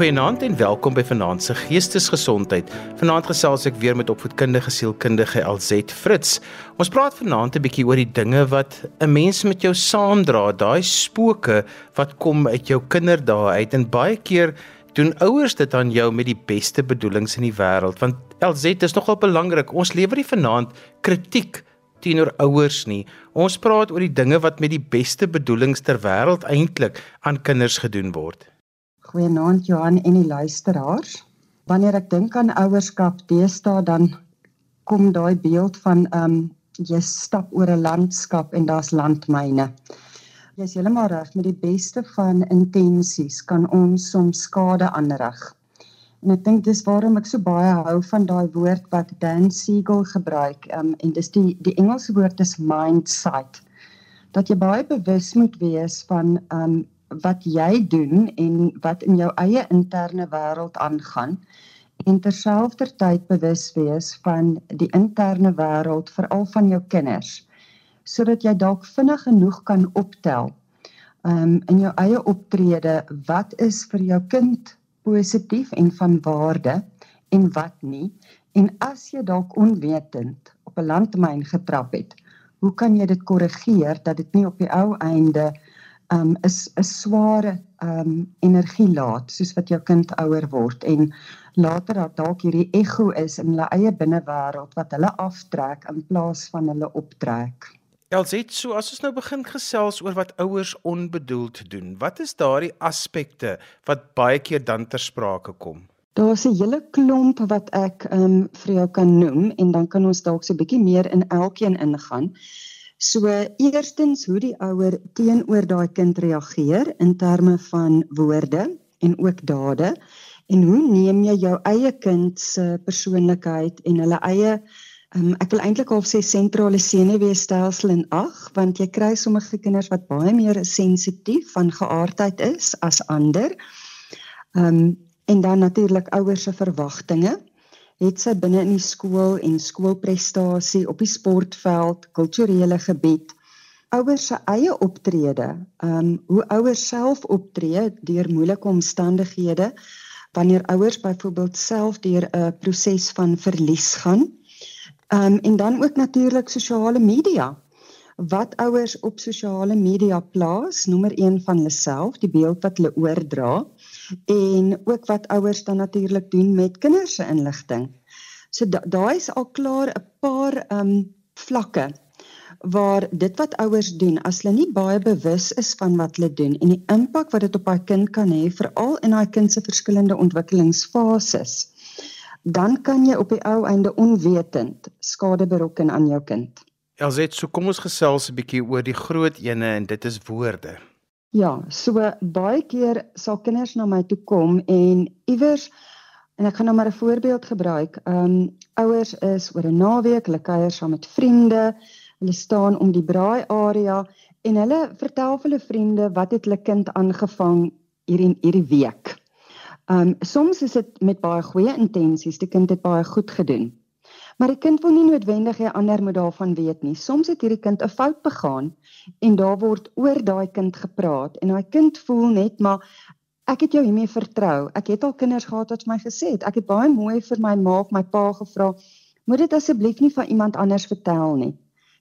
Goeienaand en welkom by Vanaand se Geestesgesondheid. Vanaand gesels ek weer met opvoedkundige sielkundige LZ Fritz. Ons praat vanaand 'n bietjie oor die dinge wat 'n mens met jou saamdra, daai spooke wat kom uit jou kinderdae uit en baie keer doen ouers dit aan jou met die beste bedoelings in die wêreld. Want LZ is nogal belangrik. Ons lewer nie vanaand kritiek teenoor ouers nie. Ons praat oor die dinge wat met die beste bedoelings ter wêreld eintlik aan kinders gedoen word. Goeienaand Johan en die luisteraars. Wanneer ek dink aan ouerskap deesdae dan kom daai beeld van ehm um, jy stap oor 'n landskap en daar's landmyne. Jy is heeltemal reg met die beste van intensies kan ons soms skade aanrig. En ek dink dis waarom ek so baie hou van daai woord wat Dan Siegel gebruik. Ehm um, en dis die die Engelse woord is mindset. Dat jy baie bewus moet wees van ehm um, wat jy doen en wat in jou eie interne wêreld aangaan en terselfdertyd bewus wees van die interne wêreld veral van jou kinders sodat jy dalk vinnig genoeg kan optel um, in jou eie optrede wat is vir jou kind positief en van waarde en wat nie. En as jy dalk onwetend op 'n landmyn getrap het hoe kan jy dit korrigeer dat dit nie op die ou einde um, is 'n sware um energie laat soos wat jou kind ouer word en later dat dalk hierdie ego is in hulle eie binnewêreld wat hulle aftrek in plaas van hulle optrek. Elsit, so as ons nou begin gesels oor wat ouers onbedoeld doen, wat is daardie aspekte wat baie keer dan ter sprake kom? Daar's 'n hele klomp wat ek um vir jou kan noem en dan kan ons dalk so 'n bietjie meer in elkeen ingaan. So eerstens hoe die ouer teenoor daai kind reageer in terme van woorde en ook dade en hoe neem jy jou eie kind se persoonlikheid en hulle eie um, ek wil eintlik al sê sentrale senuweestelsel in ag want jy kry sommige kinders wat baie meer sensitief van geaardheid is as ander. Ehm um, en dan natuurlik ouers se verwagtinge het sy binne in die skool en skoolprestasie op die sportveld, kulturele gebied, ouers se eie optrede, ehm um, hoe ouers self optree deur moeilike omstandighede, wanneer ouers byvoorbeeld self deur 'n proses van verlies gaan. Ehm um, en dan ook natuurlik sosiale media. Wat ouers op sosiale media plaas, nommer 1 van hulle self, die beeld wat hulle oordra en ook wat ouers dan natuurlik doen met kinders se inligting. So daai is al klaar 'n paar um vlakke waar dit wat ouers doen as hulle nie baie bewus is van wat hulle doen en die impak wat dit op daai kind kan hê veral in daai kind se verskillende ontwikkelingsfases dan kan jy op die ou einde onwetend skade berokken aan jou kind. Elset, so kom ons gesels 'n bietjie oor die groot ene en dit is woorde. Ja, so baie keer sal kinders na my toe kom en iewers en ek gaan nou maar 'n voorbeeld gebruik. Ehm um, ouers is oor 'n naweek, hulle kuier saam met vriende. Hulle staan om die braai area en hulle vertel vir hulle vriende wat het hulle kind aangevang hierdie hierdie week. Ehm um, soms is dit met baie goeie intensies, die kind het baie goed gedoen. Maar die kind wil nie noodwendig hê ander moet daarvan weet nie. Soms het hierdie kind 'n fout begaan en daar word oor daai kind gepraat en daai kind voel net maar ek het jou hiermee vertrou. Ek het al kinders gehad wat vir my gesê het. Ek het baie mooi vir my ma of my pa gevra, "Moet dit asseblief nie van iemand anders vertel nie."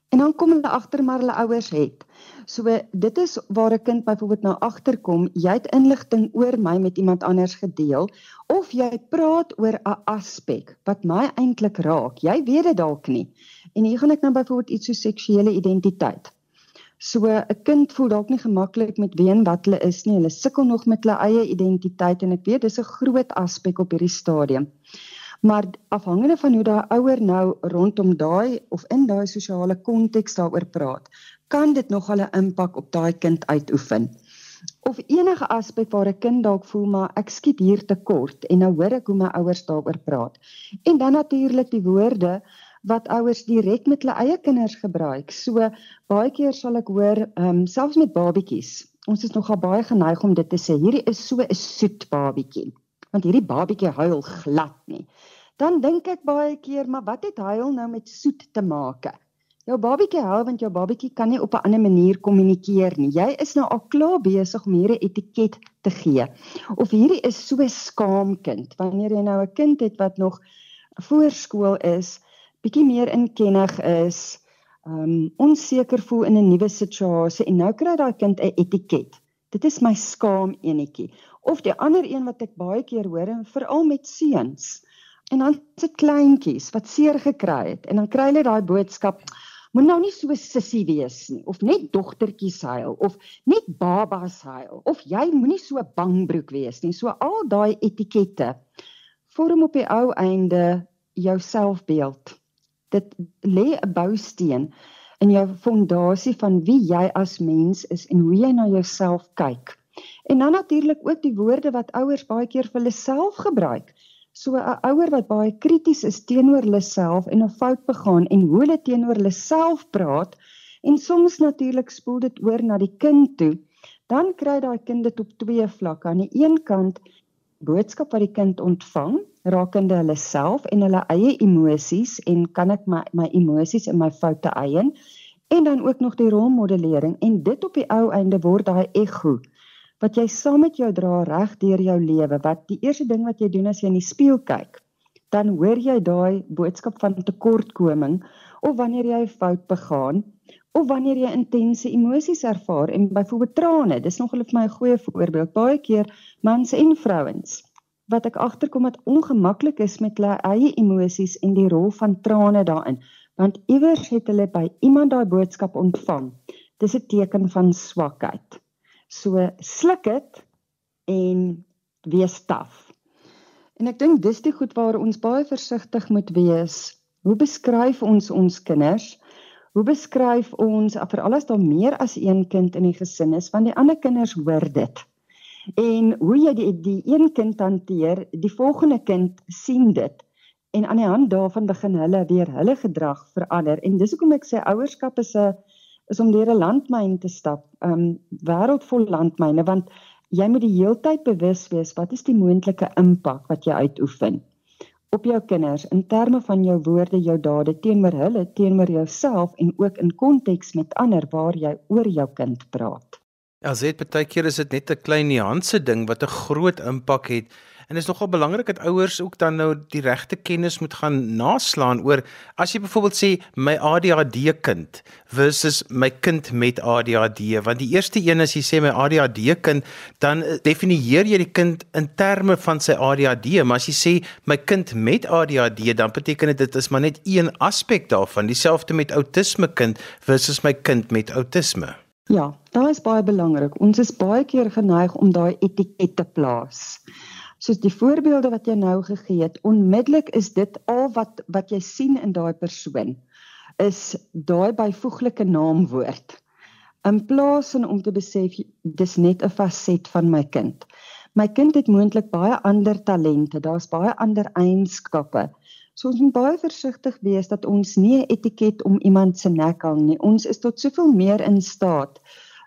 En dan kom hulle agter maar hulle ouers het. So dit is waar 'n kind byvoorbeeld nou agterkom, jy het inligting oor my met iemand anders gedeel of jy praat oor 'n aspek wat my eintlik raak. Jy weet dit dalk nie. En hier gaan ek nou byvoorbeeld iets so seksuele identiteit. So 'n kind voel dalk nie gemaklik met wie en wat hulle is nie. Hulle sukkel nog met hulle eie identiteit en ek weet dis 'n groot aspek op hierdie stadium. Maar afhangende van hoe daai ouer nou rondom daai of in daai sosiale konteks daaroor praat, kan dit nog 'n impak op daai kind uitoefen. Of enige aspek waar 'n kind dalk voel maar ek skiet hier te kort en nou hoor ek hoe my ouers daaroor praat. En dan natuurlik die woorde wat ouers direk met hulle eie kinders gebruik. So baie keer sal ek hoor, ehm um, selfs met babatjies. Ons is nogal baie geneig om dit te sê. Hierdie is so 'n soet babatjie want hierdie babatjie huil glad nie. Dan dink ek baie keer, maar wat het huil nou met soet te maak? Jou babatjie hou want jou babatjie kan nie op 'n ander manier kommunikeer nie. Jy is nou al klaar besig om hierdie etiket te gee. Of hierdie is so skaamkind. Wanneer jy nou 'n kind het wat nog voorskool is, bietjie meer inkennig is, um onseker voel in 'n nuwe situasie en nou kry daai kind 'n etiket. Dit is my skaam enetjie. Of die ander een wat ek baie keer hoor veral met seuns. En dan se kleintjies wat seer gekry het en dan kry hulle daai boodskap moet nou nie so sissie wees nie of net dogtertjies huil of net babas huil of jy moenie so bangbroek wees nie. So al daai etikette vorm op die ou einde jou selfbeeld. Dit lê 'n bousteen in jou fondasie van wie jy as mens is en hoe jy na jouself kyk. En dan natuurlik ook die woorde wat ouers baie keer vir hulle self gebruik. So 'n ouer wat baie krities is teenoor hulle self en 'n fout begaan en hoe hulle teenoor hulle self praat en soms natuurlik spoel dit oor na die kind toe, dan kry daai kind dit op twee vlakke. Aan die een kant boodskap wat die kind ontvang rakende hulle self en hulle eie emosies en kan ek my my emosies en my foute eien en dan ook nog die rolmodellering en dit op die ou einde word daai ego wat jy saam met jou dra reg deur jou lewe. Wat die eerste ding wat jy doen as jy in die spieël kyk, dan hoor jy daai boodskap van tekortkoming of wanneer jy 'n fout begaan of wanneer jy intense emosies ervaar en byvoorbeeld trane. Dis nog hulle vir my 'n goeie voorbeeld. Baie keer mans en vrouens wat ek agterkom dat ongemaklik is met hulle eie emosies en die rol van trane daarin, want iewers het hulle by iemand daai boodskap ontvang. Dis 'n teken van swakheid. So sluk dit en wees taaf. En ek dink dis die goed waar ons baie versigtig moet wees. Hoe beskryf ons ons kinders? Hoe beskryf ons veral as daar meer as een kind in die gesin is, want die ander kinders hoor dit. En hoe jy die die een kind hanteer, die volgende kind sien dit en aan die hand daarvan begin hulle weer hulle gedrag verander en dis hoekom ek sê ouerskap is 'n is om deur 'n landmyn te stap, 'n um, wêreld vol landmyne want jy moet die heeltyd bewus wees wat is die moontlike impak wat jy uitoefen op jou kinders in terme van jou woorde, jou dade teenoor hulle, teenoor jouself en ook in konteks met ander waar jy oor jou kind praat. Ja, sê dit baie keer is dit net 'n klein nuance ding wat 'n groot impak het En dit is nogal belangrik dat ouers ook dan nou die regte kennis moet gaan naslaan oor as jy byvoorbeeld sê my ADHD kind versus my kind met ADHD want die eerste een as jy sê my ADHD kind dan eh, definieer jy die kind in terme van sy ADHD maar as jy sê my kind met ADHD dan beteken dit dit is maar net een aspek daarvan dieselfde met outisme kind versus my kind met outisme Ja, daai is baie belangrik. Ons is baie keer geneig om daai etiket te plaas soos die voorbeelde wat jy nou gegee het, onmiddellik is dit al wat wat jy sien in daai persoon is daai byvoeglike naamwoord. In plaas van om te besef dis net 'n faset van my kind. My kind het moontlik baie ander talente, daar's baie ander eienskappe. So ons moet baie versigtig wees dat ons nie 'n etiket om iemand se nek hang nie. Ons is tot soveel meer in staat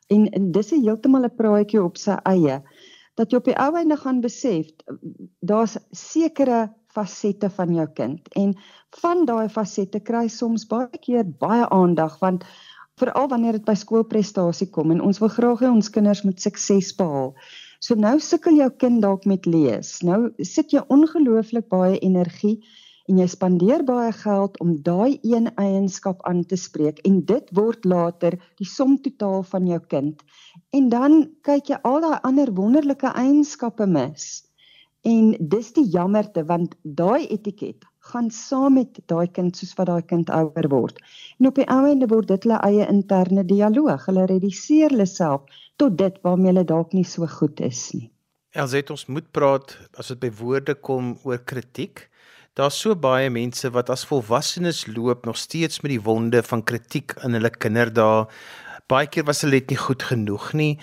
en, en dis 'n heeltemal 'n praatjie op sy eie dat jy op die ou einde gaan besef daar's sekere fasette van jou kind en van daai fasette kry soms baie keer baie aandag want veral wanneer dit by skoolprestasie kom en ons wil graag hê ons kinders moet sukses behaal. So nou sukkel jou kind dalk met lees. Nou sit jy ongelooflik baie energie en jy spandeer baie geld om daai een eienskap aan te spreek en dit word later die som totaal van jou kind. En dan kyk jy al daai ander wonderlike eienskappe mis. En dis die jammerte want daai etiket gaan saam met daai kind soos wat daai kind ouer word. En op die einde word dit hulle eie interne dialoog. Hulle reduseer hulle self tot dit waarmee hulle dalk nie so goed is nie. Elset ons moet praat as dit by woorde kom oor kritiek. Daar's so baie mense wat as volwassenes loop nog steeds met die wonde van kritiek in hulle kinderdae. Baie keer was hulle net nie goed genoeg nie.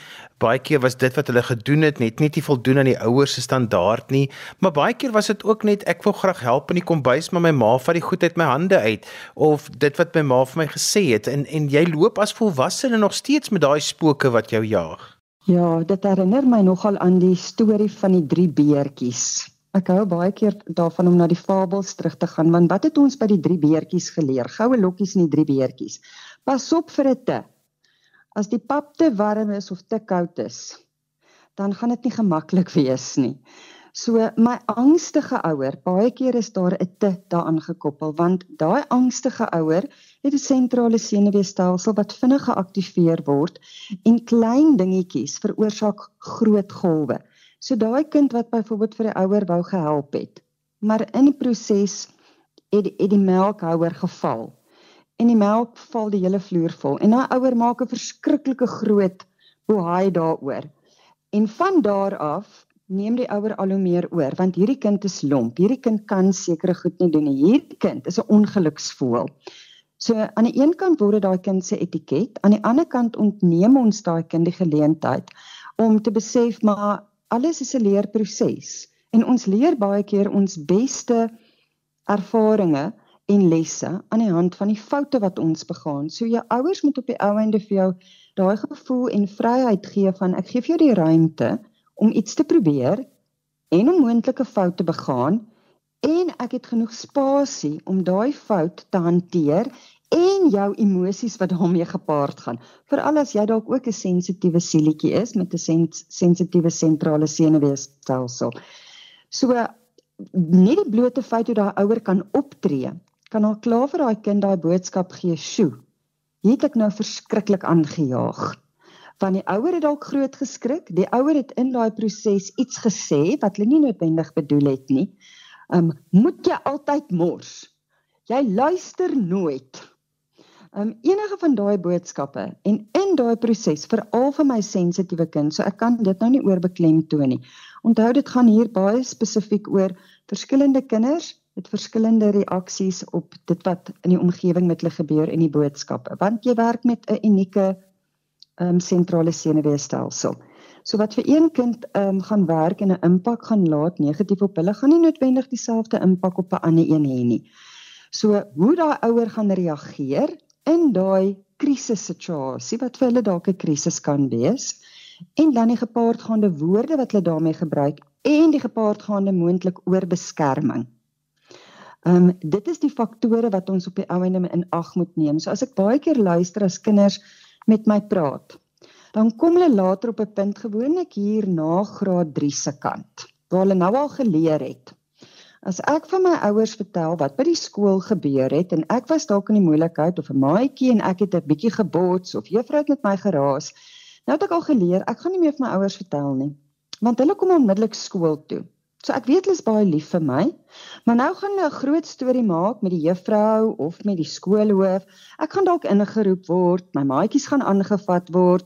Baie keer was dit wat hulle gedoen het net nie voldoen aan die ouers se standaard nie. Maar baie keer was dit ook net ek wou graag help in die kombuis, maar my ma vat die goed uit my hande uit of dit wat my ma vir my gesê het en en jy loop as volwassene nog steeds met daai spooke wat jou jaag. Ja, dit herinner my nogal aan die storie van die drie beertjies Ek hou baie keer daarvan om na die fabels terug te gaan want wat het ons by die drie beertjies geleer? Goue lokkies en die drie beertjies. Pas op vir 'n te. As die pap te warm is of te koud is, dan gaan dit nie gemaklik wees nie. So my angstige ouer, baie keer is daar 'n te daaraan gekoppel want daai angstige ouer het 'n sentrale senuweestelsel wat vinnig geaktiveer word en klein dingetjies veroorsaak groot golwe. So daai kind wat byvoorbeeld vir die ouer wou gehelp het, maar in die proses het het die melkhouer geval. En die melk val die hele vloer vol en daai ouer maak 'n verskriklike groot bohaai daaroor. En van daar af neem die ouer al hoe meer oor want hierdie kind is lomp. Hierdie kind kan sekere goed nie doen nie. Hierdie kind is 'n ongeluksvoël. So aan die een kant word dit daai kind se etiket, aan die ander kant ontneem ons daai kind die geleentheid om te besef maar alles is 'n leerproses en ons leer baie keer ons beste ervarings en lesse aan die hand van die foute wat ons begaan. So jou ouers moet op die ou einde vir jou daai gevoel en vryheid gee van ek gee vir jou die ruimte om iets te probeer en om moontlike foute begaan en ek het genoeg spasie om daai fout te hanteer en jou emosies wat daarmee gepaard gaan. Veral as jy dalk ook 'n sensitiewe sielietjie is met 'n sens sensitiewe sentrale senuweestelsel. So nie die blote feit hoe daai ouer kan optree, kan al klaar vir daai kind daai boodskap gee, "Sjoe, hier het ek nou verskriklik aangejaag." Want die ouer het dalk groot geskrik, die ouer het in daai proses iets gesê wat hulle nie noodwendig bedoel het nie. Um moet jy altyd mors? Jy luister nooit. Um enige van daai boodskappe en in daai proses veral vir my sensitiewe kind, so ek kan dit nou nie oorbeklem toon nie. Onthou dit gaan hier baie spesifiek oor verskillende kinders het verskillende reaksies op dit wat in die omgewing met hulle gebeur en die boodskappe, want jy werk met 'n unieke um sentrale senuweestelsel. So wat vir een kind um gaan werk en 'n impak gaan laat negatief op hulle, gaan nie noodwendig dieselfde impak op 'n ander een hê nie. So hoe daai ouer gaan reageer in daai krisissituasie wat vir hulle dalk 'n krisis kan wees en dan die gepaardgaande woorde wat hulle daarmee gebruik en die gepaardgaande moontlik oorbeskerming. Ehm um, dit is die faktore wat ons op die ou ende in ag moet neem. So as ek baie keer luister as kinders met my praat, dan kom hulle later op 'n punt gewoonlik hier na graad 3 se kant waar hulle nou al geleer het As ek van my ouers vertel wat by die skool gebeur het en ek was dalk in die moeilikheid of 'n maatjie en ek het 'n bietjie gebots of juffrou het met my geraas, nou het ek al geleer ek gaan nie meer vir my ouers vertel nie. Want hulle kom onmiddellik skool toe. So ek weet hulle is baie lief vir my, maar nou gaan hulle 'n groot storie maak met die juffrou of met die skoolhoof. Ek gaan dalk ingeroep word, my maatjies gaan aangevat word.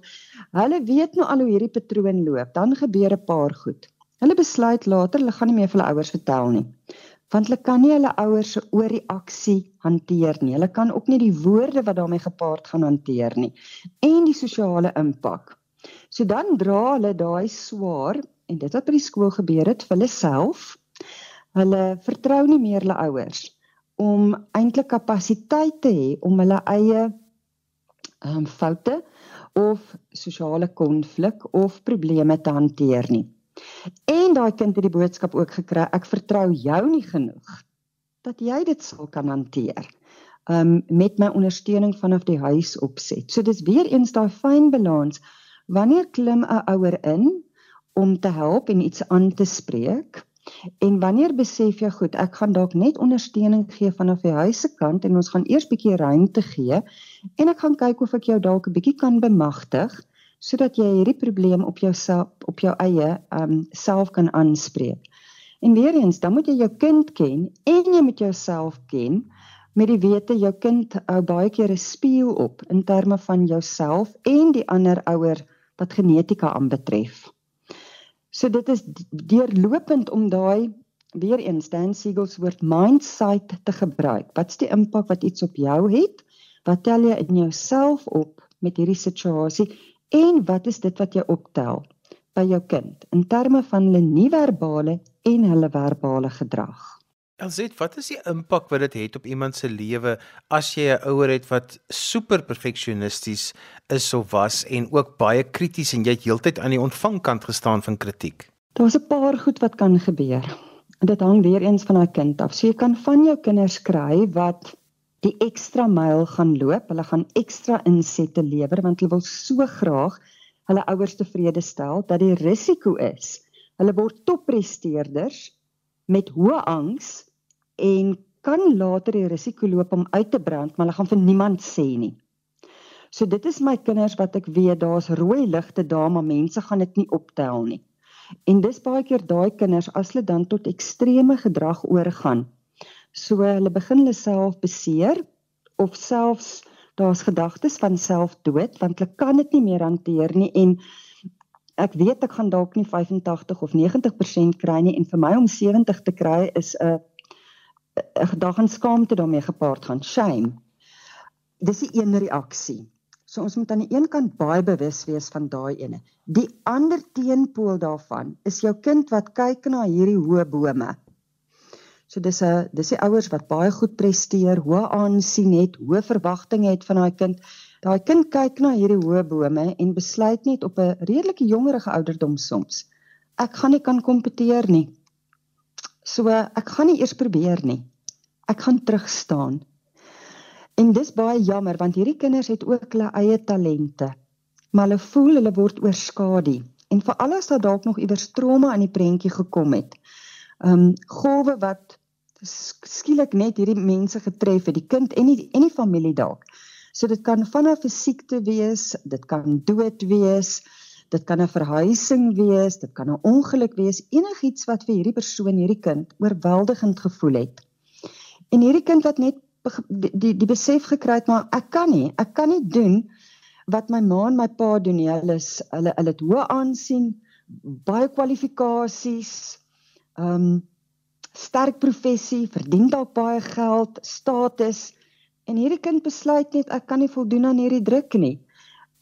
Hulle weet nou al hoe hierdie patroon loop. Dan gebeur 'n paar goed. Hulle besluit later hulle gaan nie meer vir hulle ouers vertel nie. Want hulle kan nie hulle ouers se ooreaksie hanteer nie. Hulle kan ook nie die woorde wat daarmee gepaard gaan hanteer nie en die sosiale impak. So dan dra hulle daai swaar en dit wat by die skool gebeur het vir hulle self. Hulle vertrou nie meer hulle ouers om eintlik kapasiteit te hê om hulle eie ehm um, foute of sosiale konflik of probleme te hanteer nie. En daai kind het die boodskap ook gekry, ek vertrou jou nie genoeg dat jy dit sal kan hanteer. Um met my ondersteuning vanaf die huis opset. So dis weer eens daai fyn balans. Wanneer klim 'n ouer in om te help en iets aan te spreek? En wanneer besef jy goed, ek gaan dalk net ondersteuning gee vanaf die huis se kant en ons gaan eers bietjie ruimte gee en ek gaan kyk of ek jou dalk 'n bietjie kan bemagtig sodat jy hierdie probleem op jouself op jou eie um self kan aanspreek. En weer eens, dan moet jy jou kind ken en jy moet jouself ken met die wete jou kind hou baie keer 'n spieël op in terme van jouself en die ander ouer wat genetika aanbetref. So dit is deurlopend om daai weer eens Dan Siegels woord mindset te gebruik. Wat's die impak wat iets op jou het? Wat tel jy in jouself op met hierdie situasie En wat is dit wat jy optel by jou kind in terme van hulle nie-verbale en hulle verbale gedrag? Elsit, wat is die impak wat dit het op iemand se lewe as jy 'n ouer het wat super perfeksionisties is of was en ook baie krities en jy het heeltyd aan die ontvangkant gestaan van kritiek? Daar's 'n paar goed wat kan gebeur. dit hang weer eens van daai kind af. So jy kan van jou kinders kry wat die ekstra myl gaan loop. Hulle gaan ekstra insette lewer want hulle wil so graag hulle ouers tevrede stel dat die risiko is hulle word toppresteerders met hoë angs en kan later die risiko loop om uit te brand, maar hulle gaan vir niemand sê nie. So dit is my kinders wat ek weet daar's rooi ligte daar, maar mense gaan dit nie optel nie. En dis baie keer daai kinders as hulle dan tot ekstreme gedrag oorgaan. So hulle begin hulle self beseer of selfs daar's gedagtes van selfdood want hulle kan dit nie meer hanteer nie en ek weet ek gaan dalk nie 85 of 90% kry nie en vir my om 70 te kry is 'n 'n gedag aan skaamte daarmee gepaard gaan shame. Dis die een reaksie. So ons moet aan die een kant baie bewus wees van daai ene. Die ander teenpool daarvan is jou kind wat kyk na hierdie hoë bome. So dis 'n dis die ouers wat baie goed presteer, hoë aansien het, hoë verwagtinge het van daai kind Daai kind kyk na hierdie hoë bome en besluit net op 'n redelike jongerige ouderdom soms. Ek gaan nie kan kompeteer nie. So ek gaan nie eers probeer nie. Ek gaan terug staan. En dis baie jammer want hierdie kinders het ook hulle eie talente. Maar hulle voel hulle word oorskadu en veral as daar dalk nog iewers trauma aan die prentjie gekom het. Um golwe wat skielik net hierdie mense getref het, die kind en die en die familie dalk. So dit kan vanaf 'n siekte wees, dit kan dood wees, dit kan 'n verhuising wees, dit kan 'n ongeluk wees, enigiets wat vir hierdie persoon, hierdie kind oorweldigend gevoel het. En hierdie kind wat net die die besef gekry het maar ek kan nie, ek kan nie doen wat my ma en my pa doen nie. Hulle is hulle hulle het hoë aansien, baie kwalifikasies, ehm um, sterk professie, verdien dalk baie geld, status En hierdie kind besluit net ek kan nie voldoen aan hierdie druk nie.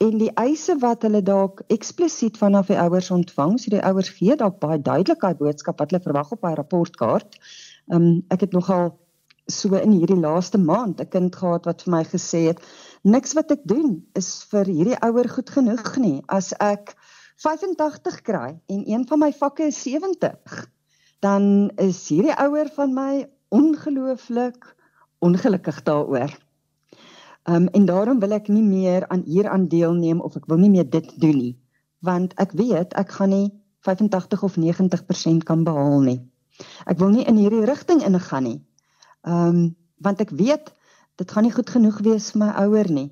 En die eise wat hulle dalk eksplisiet vanaf die ouers ontvang, so die ouers gee dalk baie duidelik daai boodskap wat hulle verwag op daai rapportkaart. Ehm um, ek het nogal so in hierdie laaste maand 'n kind gehad wat vir my gesê het niks wat ek doen is vir hierdie ouer goed genoeg nie. As ek 85 kry en een van my vakke is 70, dan is hierdie ouer van my ongelooflik ongelukkig daaroor. Um en daarom wil ek nie meer aan hier aan deelneem of ek wil nie meer dit doen nie, want ek weet ek gaan nie 85 of 90% kan behaal nie. Ek wil nie in hierdie rigting ingaan nie. Um want ek weet dit gaan nie goed genoeg wees vir my ouer nie.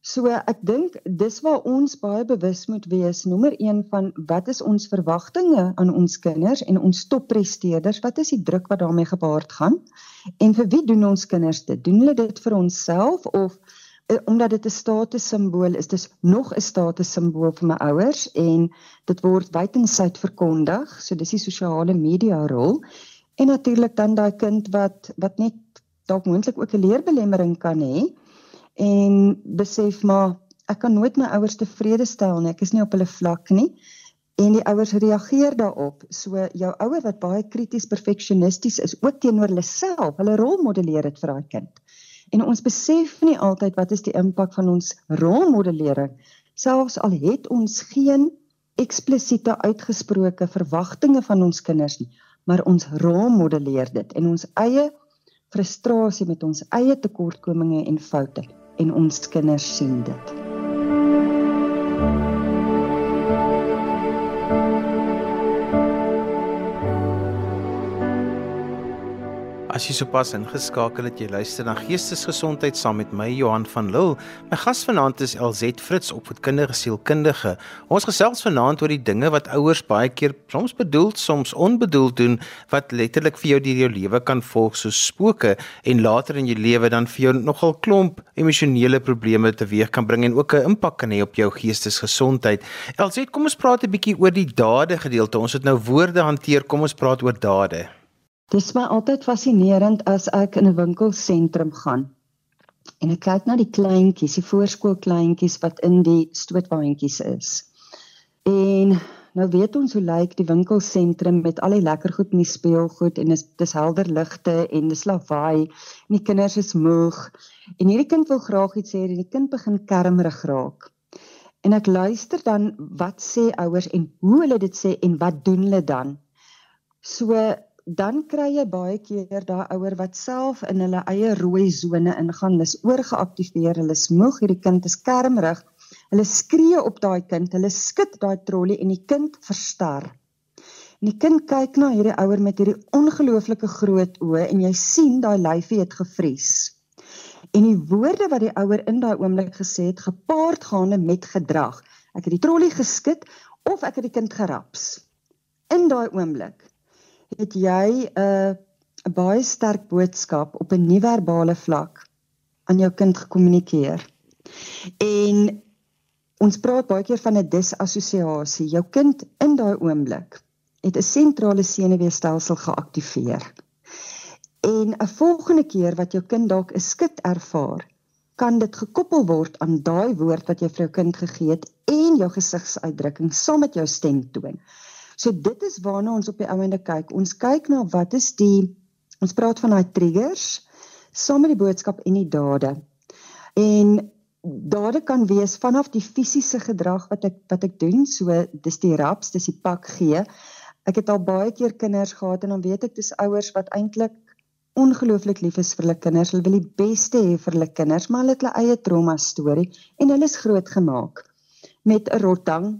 So ek dink dis waar ons baie bewus moet wees. Nommer 1 van wat is ons verwagtinge aan ons kinders en ons toppresteerders? Wat is die druk wat daarmee gepaard gaan? En vir wie doen ons kinders dit? Doen hulle dit vir onsself of uh, omdat dit 'n statussimbool is, dis nog 'n statussimbool vir my ouers en dit word wydensyd verkondig. So dis die sosiale media rol. En natuurlik dan daai kind wat wat net dalk moontlik ook 'n leerbelemmering kan hê en besef maar ek kan nooit my ouers tevrede stel nie. Ek is nie op hulle vlak nie. En die ouers reageer daarop. So jou ouer wat baie krities perfeksionisties is ook teenoor hulle self, hulle rolmodelleer dit vir daai kind. En ons besef nie altyd wat is die impak van ons rolmodellering selfs al het ons geen eksplisiete uitgesproke verwagtinge van ons kinders nie, maar ons rolmodelleer dit en ons eie frustrasie met ons eie tekortkominge en foute en ons kinders sien dit. As jy sopas ingeskakel het, jy luister na Geestesgesondheid saam met my Johan van Lille. My gas vanaand is LZ Fritz, opvoedkundige sielkundige. Ons gesels vanaand oor die dinge wat ouers baie keer soms bedoeld, soms onbedoeld doen wat letterlik vir jou deur jou lewe kan volg soos spooke en later in jou lewe dan vir jou nogal klomp emosionele probleme teweeg kan bring en ook 'n impak kan hê op jou geestesgesondheid. LZ, kom ons praat 'n bietjie oor die dade gedeelte. Ons het nou woorde hanteer, kom ons praat oor dade. Dis my altyd fascinerend as ek in 'n winkelsentrum gaan en ek kyk na die kleintjies, die voorskoolkleintjies wat in die stootwaandjies is. En nou weet ons hoe lyk die winkelsentrum met al die lekker goed in die speelgoed en dis dis helder ligte en dis lawaai en die kinders is moeg en hierdie kind wil graag iets hê en die kind begin kermerig raak. En ek luister dan wat sê ouers en hoe hulle dit sê en wat doen hulle dan? So dan kry jy baie keer daai ouer wat self in hulle eie rooi sone ingaan, hulle is oorgeaktiveer, hulle is moeg, hierdie kind is kermrig. Hulle skree op daai kind, hulle skud daai trolly en die kind verstar. En die kind kyk na hierdie ouer met hierdie ongelooflike groot oë en jy sien daai lyfie het gevries. En die woorde wat die ouer in daai oomblik gesê het, gepaard gaande met gedrag. Ek het die trolly geskit of ek het die kind geraps. In daai oomblik het jy 'n uh, 'n baie sterk boodskap op 'n nie-verbale vlak aan jou kind gekommunikeer. En ons praat baie keer van 'n disassosiasie. Jou kind in daai oomblik het 'n sentrale senuweestelsel geaktiveer. En 'n volgende keer wat jou kind dalk 'n skit ervaar, kan dit gekoppel word aan daai woord wat jy vir jou kind gegee het en jou gesigsuitdrukking saam met jou stemtoon. So dit is waarna ons op die ouende kyk. Ons kyk na wat is die ons praat van daai triggers saam met die boodskap en die dade. En dade kan wees vanaf die fisiese gedrag wat ek wat ek doen, so dis die raps, dis die pak gee. Ek het al baie keer kinders gehad en dan weet ek dis ouers wat eintlik ongelooflik lief is vir hulle kinders. Hulle wil die beste hê vir hulle kinders, maar hulle het hulle eie trauma storie en hulle is grootgemaak met 'n rottang,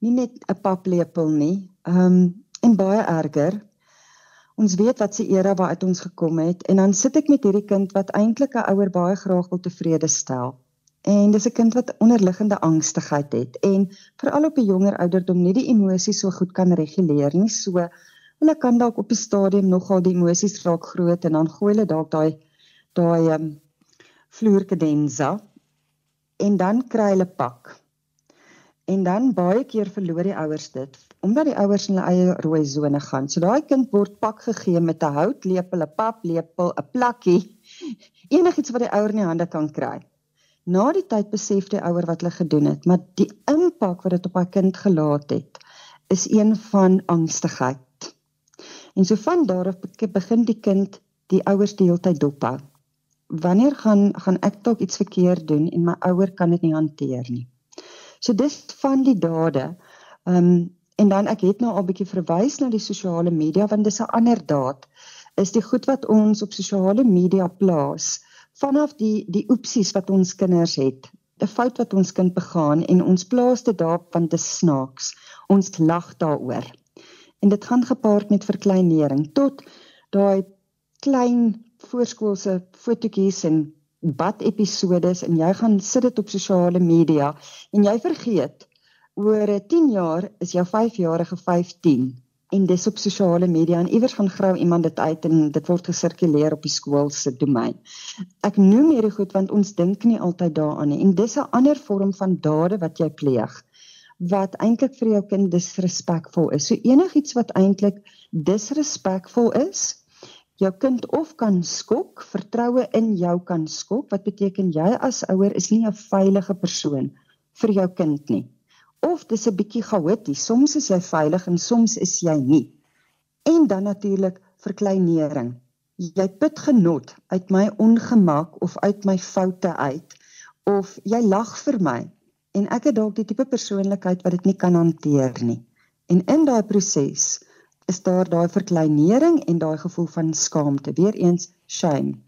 nie net 'n paplepel nie. Ehm um, en baie erger. Ons weet wat se era waaruit ons gekom het en dan sit ek met hierdie kind wat eintlik 'n ouer baie graag wil tevrede stel. En dis 'n kind wat onderliggende angstigheid het en veral op 'n jonger ouderdom nie die emosies so goed kan reguleer nie. So hulle kan dalk op 'n stadium nogal die emosies raak groot en dan gooi hulle dalk daai daai ehm um, vloerkadensa en dan kry hulle pak. En dan baie keer verloor die ouers dit omdat die ouers in hulle eie rooi sone gaan. So daai kind word pak gegee met 'n houtlepel, 'n paplepel, 'n plakkie, enigiets wat die ouer in die hande kan kry. Na die tyd besef die ouer wat hulle gedoen het, maar die impak wat dit op haar kind gelaat het, is een van angstigheid. En so van daar af begin die kind die ouers die hele tyd dophou. Wanneer gaan gaan ek dalk iets verkeerd doen en my ouer kan dit nie hanteer nie. So dis van die dade. Ehm um, en dan ek het nou al bietjie verwys na die sosiale media want dis 'n ander daad is die goed wat ons op sosiale media plaas vanaf die die oepsies wat ons kinders het, 'n fout wat ons kind begaan en ons plaas dit daar want dit snaaks. Ons lag daaroor. En dit gaan gepaard met verkleinering tot daai klein voorskoolse fotootjies en bad episodes en jy gaan sit dit op sosiale media en jy vergeet oor 10 jaar is jou 5-jarige 15 en dis op sosiale media en iewers gaan grou iemand dit uit en dit word gesirkuleer op die skool se domein. Ek noem hierdie goed want ons dink nie altyd daaraan nie en dis 'n ander vorm van dade wat jy pleeg wat eintlik vir jou kind disrespekvol is. So enigiets wat eintlik disrespekvol is, jou kind of kan skok, vertroue in jou kan skok, wat beteken jy as ouer is nie 'n veilige persoon vir jou kind nie of dis 'n bietjie chaoties. Soms is jy veilig en soms is jy nie. En dan natuurlik verkleinering. Jy put genot uit my ongemak of uit my foute uit of jy lag vir my en ek het dalk die tipe persoonlikheid wat dit nie kan hanteer nie. En in daai proses is daar daai verkleinering en daai gevoel van skaamte, weer eens shame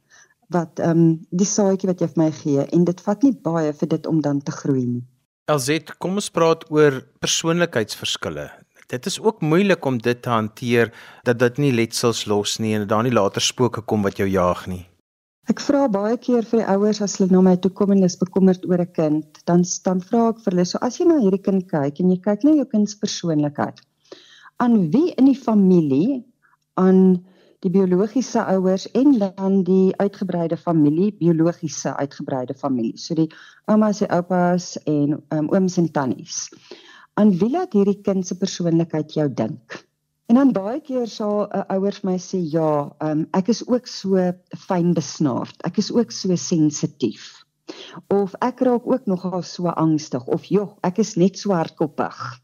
wat ehm um, die saadjie wat jy vir my gee en dit vat nie baie vir dit om dan te groei nie. LZ, kom ons praat oor persoonlikheidsverskille. Dit is ook moeilik om dit te hanteer dat dit nie letsels los nie en dan nie later spooke kom wat jou jaag nie. Ek vra baie keer vir die ouers as hulle na my toe kom en is bekommerd oor 'n kind, dan dan vra ek vir hulle, so as jy na hierdie kind kyk en jy kyk na jou kind se persoonlikheid, aan wie in die familie aan die biologiese ouers en dan die uitgebreide familie, biologiese uitgebreide familie. So die oumas en oupas en um, ooms en tannies. Aan wie laat hierdie kind se persoonlikheid jou dink? En dan baie keer sal 'n uh, ouers my sê ja, um, ek is ook so fyn besnaard. Ek is ook so sensitief. Of ek raak ook nogal so angstig of joh, ek is net so hardkoppig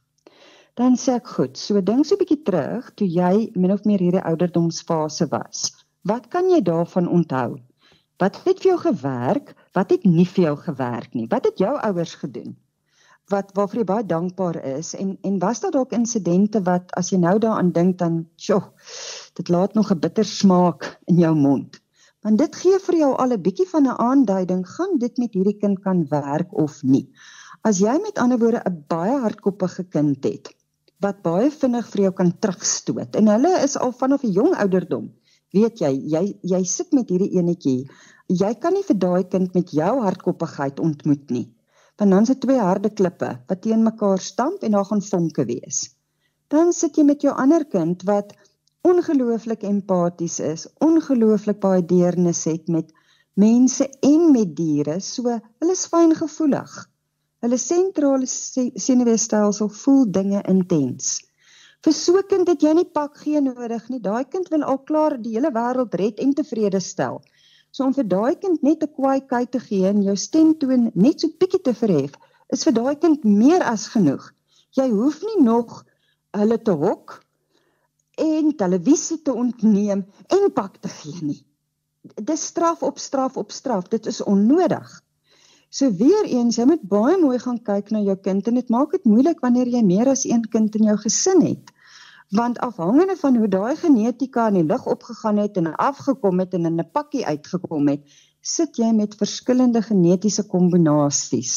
dan sê ek goed. So dink so 'n bietjie terug toe jy min of meer hierdie ouderdomsfase was. Wat kan jy daarvan onthou? Wat het vir jou gewerk? Wat het nie vir jou gewerk nie? Wat het jou ouers gedoen? wat waarvoor jy baie dankbaar is en en was daar dalk insidente wat as jy nou daaraan dink dan sjoe dit laat nog 'n bitter smaak in jou mond want dit gee vir jou al 'n bietjie van 'n aanduiding gaan dit met hierdie kind kan werk of nie as jy met ander woorde 'n baie hardkoppige kind het wat baie vinnig vir jou kan terugstoot en hulle is al vanaf 'n jong ouderdom weet jy jy jy sit met hierdie enetjie jy kan nie vir daai kind met jou hardkoppigheid ontmoet nie want dan sit twee harde klippe wat teen mekaar stamp en daar gaan vonke wees. Dan sit jy met jou ander kind wat ongelooflik empaties is, ongelooflik baie deernis het met mense en met diere, so hulle is fyngevoelig. Hulle sentrale senuweestelsel voel dinge intens. Vir so 'n kind het jy nie pak gee nodig nie. Daai kind wil al klaar die hele wêreld red en tevrede stel. So om vir daai kind net 'n kwaai kyk te gee en jou stemtoon net so bietjie te verhef, is vir daai kind meer as genoeg. Jy hoef nie nog hulle te hok en televisie te ontneem en pak te gee nie. Dis straf op straf op straf. Dit is onnodig. So weer eens, jy moet baie mooi gaan kyk na jou kind en dit maak dit moeilik wanneer jy meer as een kind in jou gesin het want afhangende van hoe daai genetika in die lug opgegaan het en afgekom het en in 'n pakkie uitgekom het, sit jy met verskillende genetiese kombinasies.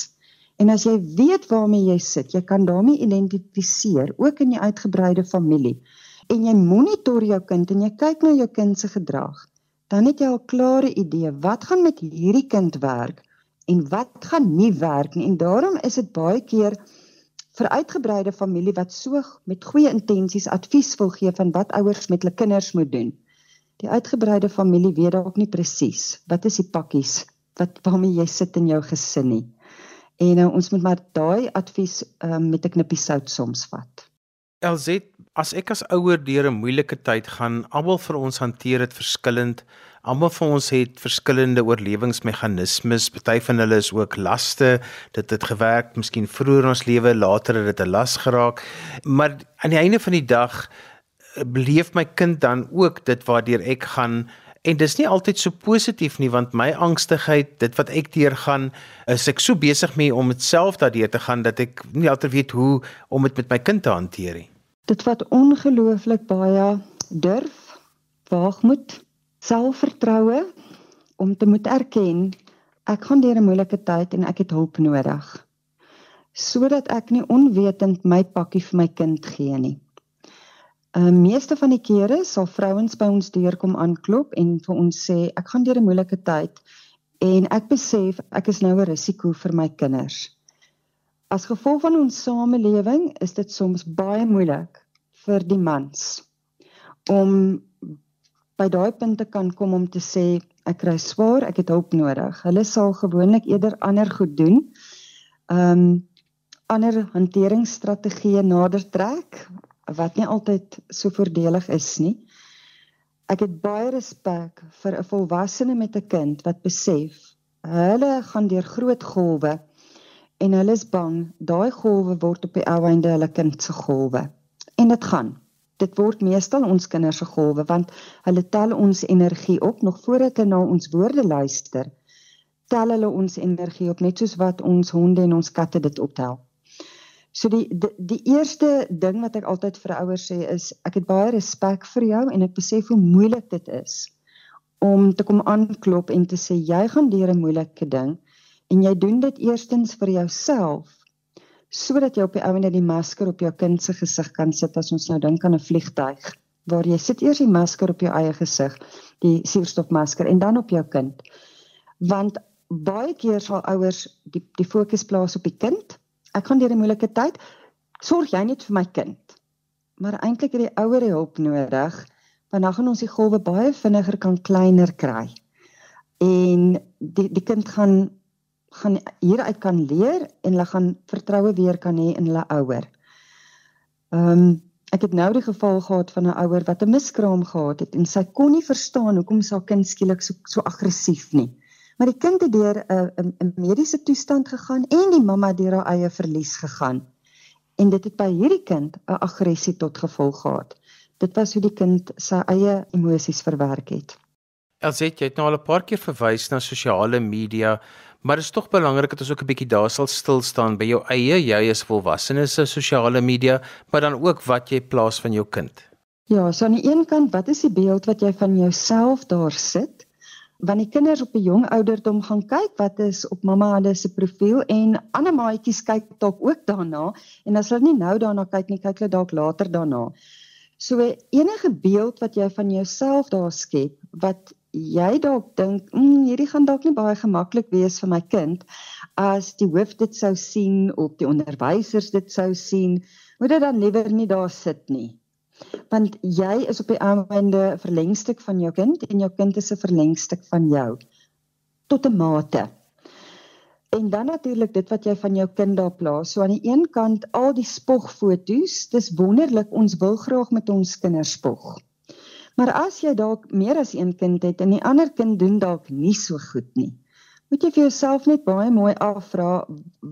En as jy weet waarmee jy sit, jy kan daarmee identifiseer, ook in die uitgebreide familie. En jy monitor jou kind en jy kyk na jou kind se gedrag, dan het jy al 'n klare idee wat gaan met hierdie kind werk en wat gaan nie werk nie. En daarom is dit baie keer vir uitgebreide familie wat so met goeie intensies advies wil gee van wat ouers met hulle kinders moet doen. Die uitgebreide familie weet dalk nie presies wat is die pakkies wat waarmee jy sit in jou gesin nie. En nou ons moet maar daai advies um, met 'n knippie sout soms vat. LZ, as ek as ouer deur 'n moeilike tyd gaan, almal vir ons hanteer dit verskillend. Almal van ons het verskillende oorlewingsmeganismes. Party van hulle is ook laste. Dit het gewerk miskien vroeër in ons lewe, later het dit 'n las geraak. Maar aan die einde van die dag eh, beleef my kind dan ook dit waardeur ek gaan en dis nie altyd so positief nie want my angstigheid, dit wat ek deurgaan, is ek so besig mee om dit self daardeur te gaan dat ek nie altyd weet hoe om dit met my kind te hanteer nie. Dit wat ongelooflik baie durf, waagmoed selfvertroue om te moet erken ek gaan deur 'n moeilike tyd en ek het hulp nodig sodat ek nie onwetend my pakkie vir my kind gee nie. Ehm uh, meeste van die kere sal vrouens by ons deurkom aanklop en vir ons sê ek gaan deur 'n moeilike tyd en ek besef ek is nou 'n risiko vir my kinders. As gevolg van ons samelewing is dit soms baie moeilik vir die mans om by daai punte kan kom om te sê ek kry swaar, ek het hulp nodig. Hulle sal gewoonlik eerder ander goed doen. Ehm um, ander hanteringsstrategieë nader trek wat nie altyd so voordelig is nie. Ek het baie respek vir 'n volwassene met 'n kind wat besef hulle gaan deur groot golwe en hulle is bang daai golwe word op die ou einde hulle kind se golwe. En dit gaan dit word meestal ons kinders se golwe want hulle tel ons energie op nog voordat hulle na ons woorde luister tel hulle ons energie op net soos wat ons honde en ons katte dit optel. So die die, die eerste ding wat ek altyd vir ouers sê is ek het baie respek vir jou en ek besef hoe moeilik dit is om te kom aanklop en te sê jy gaan deur 'n moeilike ding en jy doen dit eerstens vir jouself sodat jy op die ouene die masker op jou kind se gesig kan sit as ons nou dink aan 'n vliegtyg waar jy sit eers die masker op jou eie gesig, die suurstofmasker en dan op jou kind. Want baie keer sal ouers die die fokus plaas op die kind. Ek gaan deur 'n moeilike tyd. Sorg jy net vir my kind. Maar eintlik het die ouer hulp nodig want dan gaan ons die golwe baie vinniger kan kleiner kry. En die die kind gaan gaan hieruit kan leer en hulle gaan vertroue weer kan hê in hulle ouer. Ehm um, ek het nou die geval gehad van 'n ouer wat 'n miskraam gehad het en sy kon nie verstaan hoekom sy kind skielik so so aggressief nie. Maar die kind het deur 'n 'n mediese toestand gegaan en die mamma deur haar eie verlies gegaan. En dit het by hierdie kind 'n aggressie tot gevolg gehad. Dit was hoe die kind sy eie emosies verwerk het. Elset, jy het nou al 'n paar keer verwys na sosiale media, Maar dit is tog belangrik dat ons ook 'n bietjie daar sal stil staan by jou eie, jy as volwassene se sosiale media, maar dan ook wat jy plaas van jou kind. Ja, so aan die een kant, wat is die beeld wat jy van jouself daar sit? Want die kinders op 'n jong ouderdom gaan kyk wat is op mamma hulle se profiel en ander maatjies kyk dalk ook daarna en as hulle nie nou daarna kyk nie, kyk hulle dalk later daarna. So enige beeld wat jy van jouself daar skep wat jy dalk dink, mm, hierdie gaan dalk nie baie gemaklik wees vir my kind as die hoof dit sou sien of die onderwysers dit sou sien, moet dit dan liewer nie daar sit nie. Want jy is op die einde verlengstuk van jou kind en jou kind is 'n verlengstuk van jou tot 'n mate. En dan natuurlik dit wat jy van jou kind daar plaas. So aan die een kant al die spogfoto's, dis wonderlik, ons wil graag met ons kinders spog. Maar as jy dalk meer as een kind het en die ander kind doen dalk nie so goed nie, moet jy vir jouself net baie mooi afvra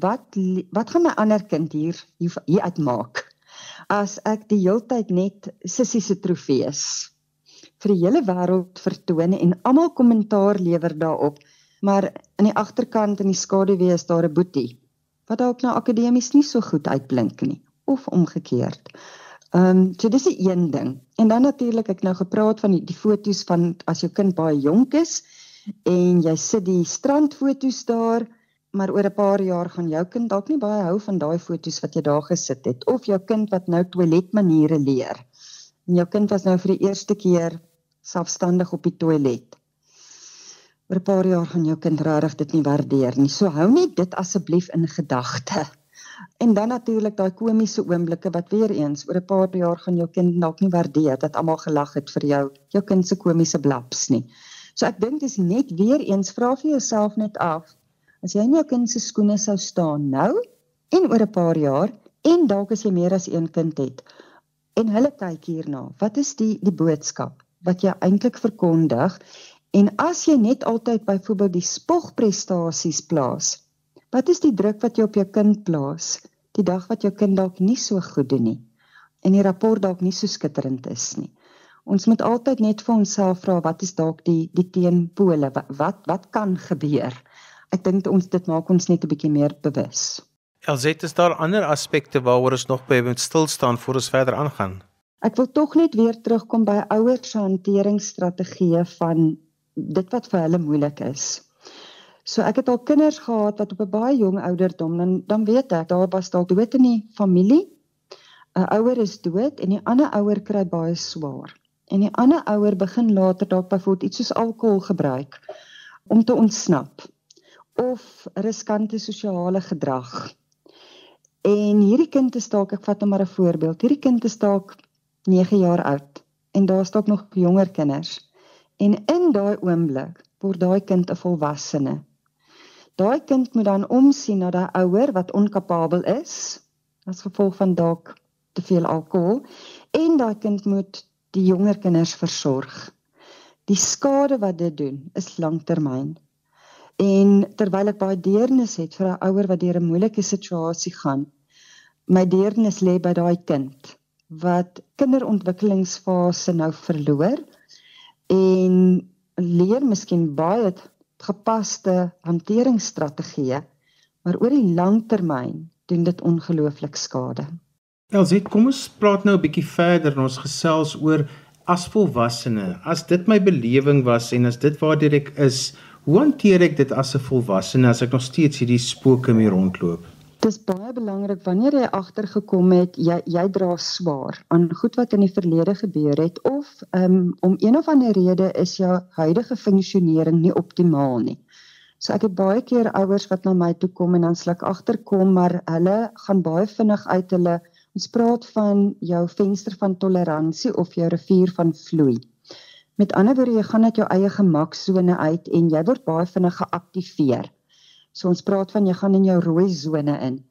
wat wat gaan my ander kind hier hier, hier uitmaak as ek die heeltyd net sissie se trofees vir die hele wêreld vertoon en almal kommentaar lewer daarop, maar in die agterkant in die skaduwee is daar 'n boetie wat dalk nou akademies nie so goed uitblink nie of omgekeerd. Ehm um, so dis 'n een ding. En dan natuurlik ek nou gepraat van die, die foto's van as jou kind baie jonk is en jy sit die strandfoto's daar, maar oor 'n paar jaar gaan jou kind dalk nie baie hou van daai foto's wat jy daar gesit het of jou kind wat nou toiletmaniere leer. En jou kind was nou vir die eerste keer selfstandig op die toilet. Oor 'n paar jaar gaan jou kind regtig dit nie waardeer nie. So hou net dit asseblief in gedagte. En dan natuurlik daai komiese oomblikke wat weer eens oor 'n paar jaar gaan jou kind dalk nie waardeer dat almal gelag het vir jou, jou kind se komiese blaps nie. So ek dink dis net weer eens vra vir jouself net af, as jy in jou kind se skoene sou staan nou en oor 'n paar jaar en dalk as jy meer as een kind het en hulle kyk hierna, wat is die die boodskap wat jy eintlik verkondig? En as jy net altyd byvoorbeeld die spogprestasies plaas, Wat is die druk wat jy op jou kind plaas die dag wat jou kind dalk nie so goed doen nie en die rapport dalk nie so skitterend is nie. Ons moet altyd net vir onsself vra wat is dalk die die teenpole wat wat, wat kan gebeur. Ek dink ons dit maak ons net 'n bietjie meer bewus. Elzet is daar ander aspekte waaroor ons nog by moet stil staan voor ons verder aangaan. Ek wil tog net weer terugkom by ouers se hanteringsstrategieë van dit wat vir hulle moeilik is. So ek het al kinders gehad wat op 'n baie jong ouderdom dan dan weet ek daar was dalk dood in die familie. 'n Ouer is dood en die ander ouer kry baie swaar. En die ander ouer begin later dalk byvoorbeeld iets soos alkohol gebruik om te ontsnap of riskante sosiale gedrag. En hierdie kind is dalk ek vat nou maar 'n voorbeeld. Hierdie kind is dalk 9 jaar oud en daar's dalk nog jonger kinders. En in daai oomblik word daai kind 'n volwassene Daai kind moet dan omsien na daai ouer wat onkapabel is as gevolg van dalk te veel alkohol en daai kind moet die jonger kinders versorg. Die skade wat dit doen is lanktermyn. En terwyl ek baie deernis het vir 'n ouer wat deur 'n moeilike situasie gaan, my deernis lê by daai kind wat kinderontwikkelingsfase nou verloor en leer miskien baie gepaste hanteringsstrategieë, maar oor die lang termyn doen dit ongelooflik skade. Elsie, kom ons praat nou 'n bietjie verder en ons gesels oor as volwassene. As dit my belewing was en as dit waartoe ek is, hoe hanteer ek dit as 'n volwassene as ek nog steeds hierdie spooke mee rondloop? Dis baie belangrik wanneer jy agtergekom het jy jy dra swaar aan goed wat in die verlede gebeur het of um, om een of ander rede is jou huidige funksionering nie optimaal nie. So ek het baie keer ouers wat na my toe kom en dan sluk agterkom maar hulle gaan baie vinnig uit hulle ons praat van jou venster van toleransie of jou rivier van vloei. Met ander woorde jy gaan uit jou eie gemaksone uit en jy word baie vinnig geaktiveer. So ons praat van jy gaan in jou rooi sone in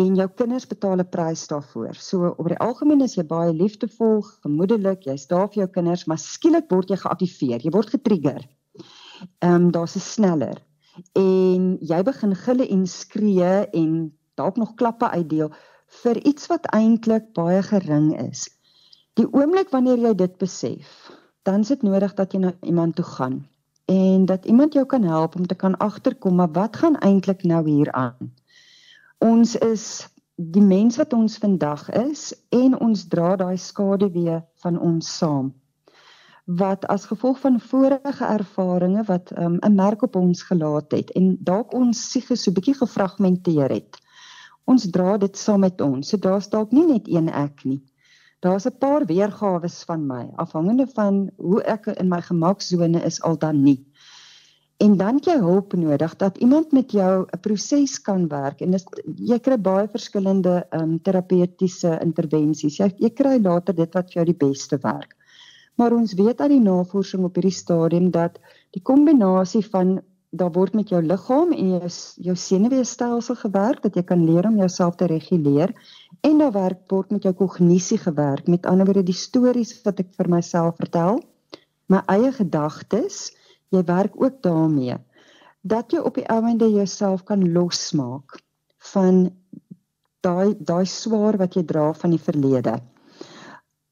en jou kinders betaal 'n prys daarvoor. So op die algemeen is jy baie liefdevol, gemoedelik, jy's daar vir jou kinders, maar skielik word jy geaktiveer, jy word getrigger. Ehm um, daar's 'n sneller en jy begin gille en skree en dalk nog klappe uitdeel vir iets wat eintlik baie gering is. Die oomblik wanneer jy dit besef, dan is dit nodig dat jy na iemand toe gaan en dat iemand jou kan help om te kan agterkom maar wat gaan eintlik nou hier aan. Ons is die mens wat ons vandag is en ons dra daai skaduwee van ons saam wat as gevolg van vorige ervarings wat um, 'n merk op ons gelaat het en dalk ons siege so bietjie gefragmenteer het. Ons dra dit saam met ons. So daar's dalk nie net een ek nie. Daar's 'n paar weergawe van my afhangende van hoe ek in my gemaksone is al dan nie. En dan jy hulp nodig dat iemand met jou 'n proses kan werk en dis jy kry baie verskillende um, terapeutiese intervensies. Jy, jy kry later dit wat vir jou die beste werk. Maar ons weet uit die navorsing op hierdie stadium dat die kombinasie van daar word met jou liggaam en jou jou senuweestelsel gewerk dat jy kan leer om jouself te reguleer en daar werk word met jou kognisie gewerk. Met ander woorde die stories wat ek vir myself vertel my eie gedagtes jy werk ook daarmee dat jy op die einde jouself kan losmaak van daai daai swaar wat jy dra van die verlede.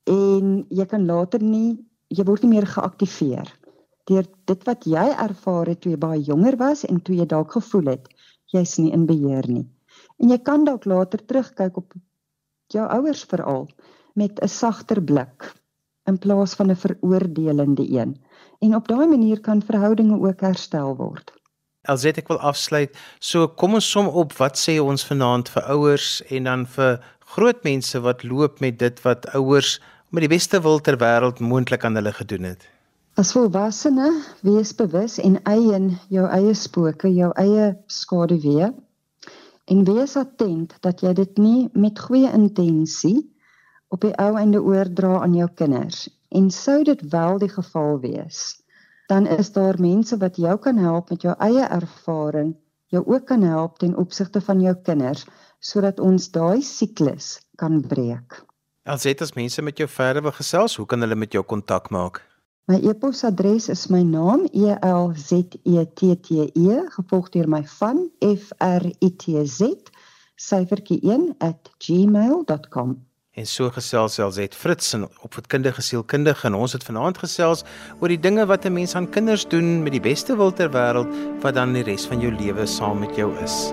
En jy kan later nie jy word nie meer geaktiveer deur dit wat jy ervaar het toe jy baie jonger was en toe jy dalk gevoel het jy's nie in beheer nie. En jy kan dalk later terugkyk op jou ouers veral met 'n sagter blik in plaas van 'n veroordelende een en op daai manier kan verhoudinge ook herstel word Alsit ek wil afsluit. So kom ons som op wat sê ons vanaand vir ouers en dan vir groot mense wat loop met dit wat ouers met die beste wil ter wêreld moontlik aan hulle gedoen het. As volwassene, wees bewus en eien jou eie spooke, jou eie skaduwee en wees attent dat jy dit nie met goeie intensie op die ou einde oordra aan jou kinders. En sou dit wel die geval wees, dan is daar mense wat jou kan help met jou eie ervaring, jou ook kan help ten opsigte van jou kinders sodat ons daai siklus kan breek. As dit as mense met jou verder wil gesels, hoe kan hulle met jou kontak maak? My e-posadres is my naam E L Z E T T E gevolg deur my van F R I T Z syfertjie 1@gmail.com. En so gesels Elzet Fritz en opvoedkundige sielkundige en ons het vanaand gesels oor die dinge wat 'n mens aan kinders doen met die beste wil ter wêreld wat dan die res van jou lewe saam met jou is.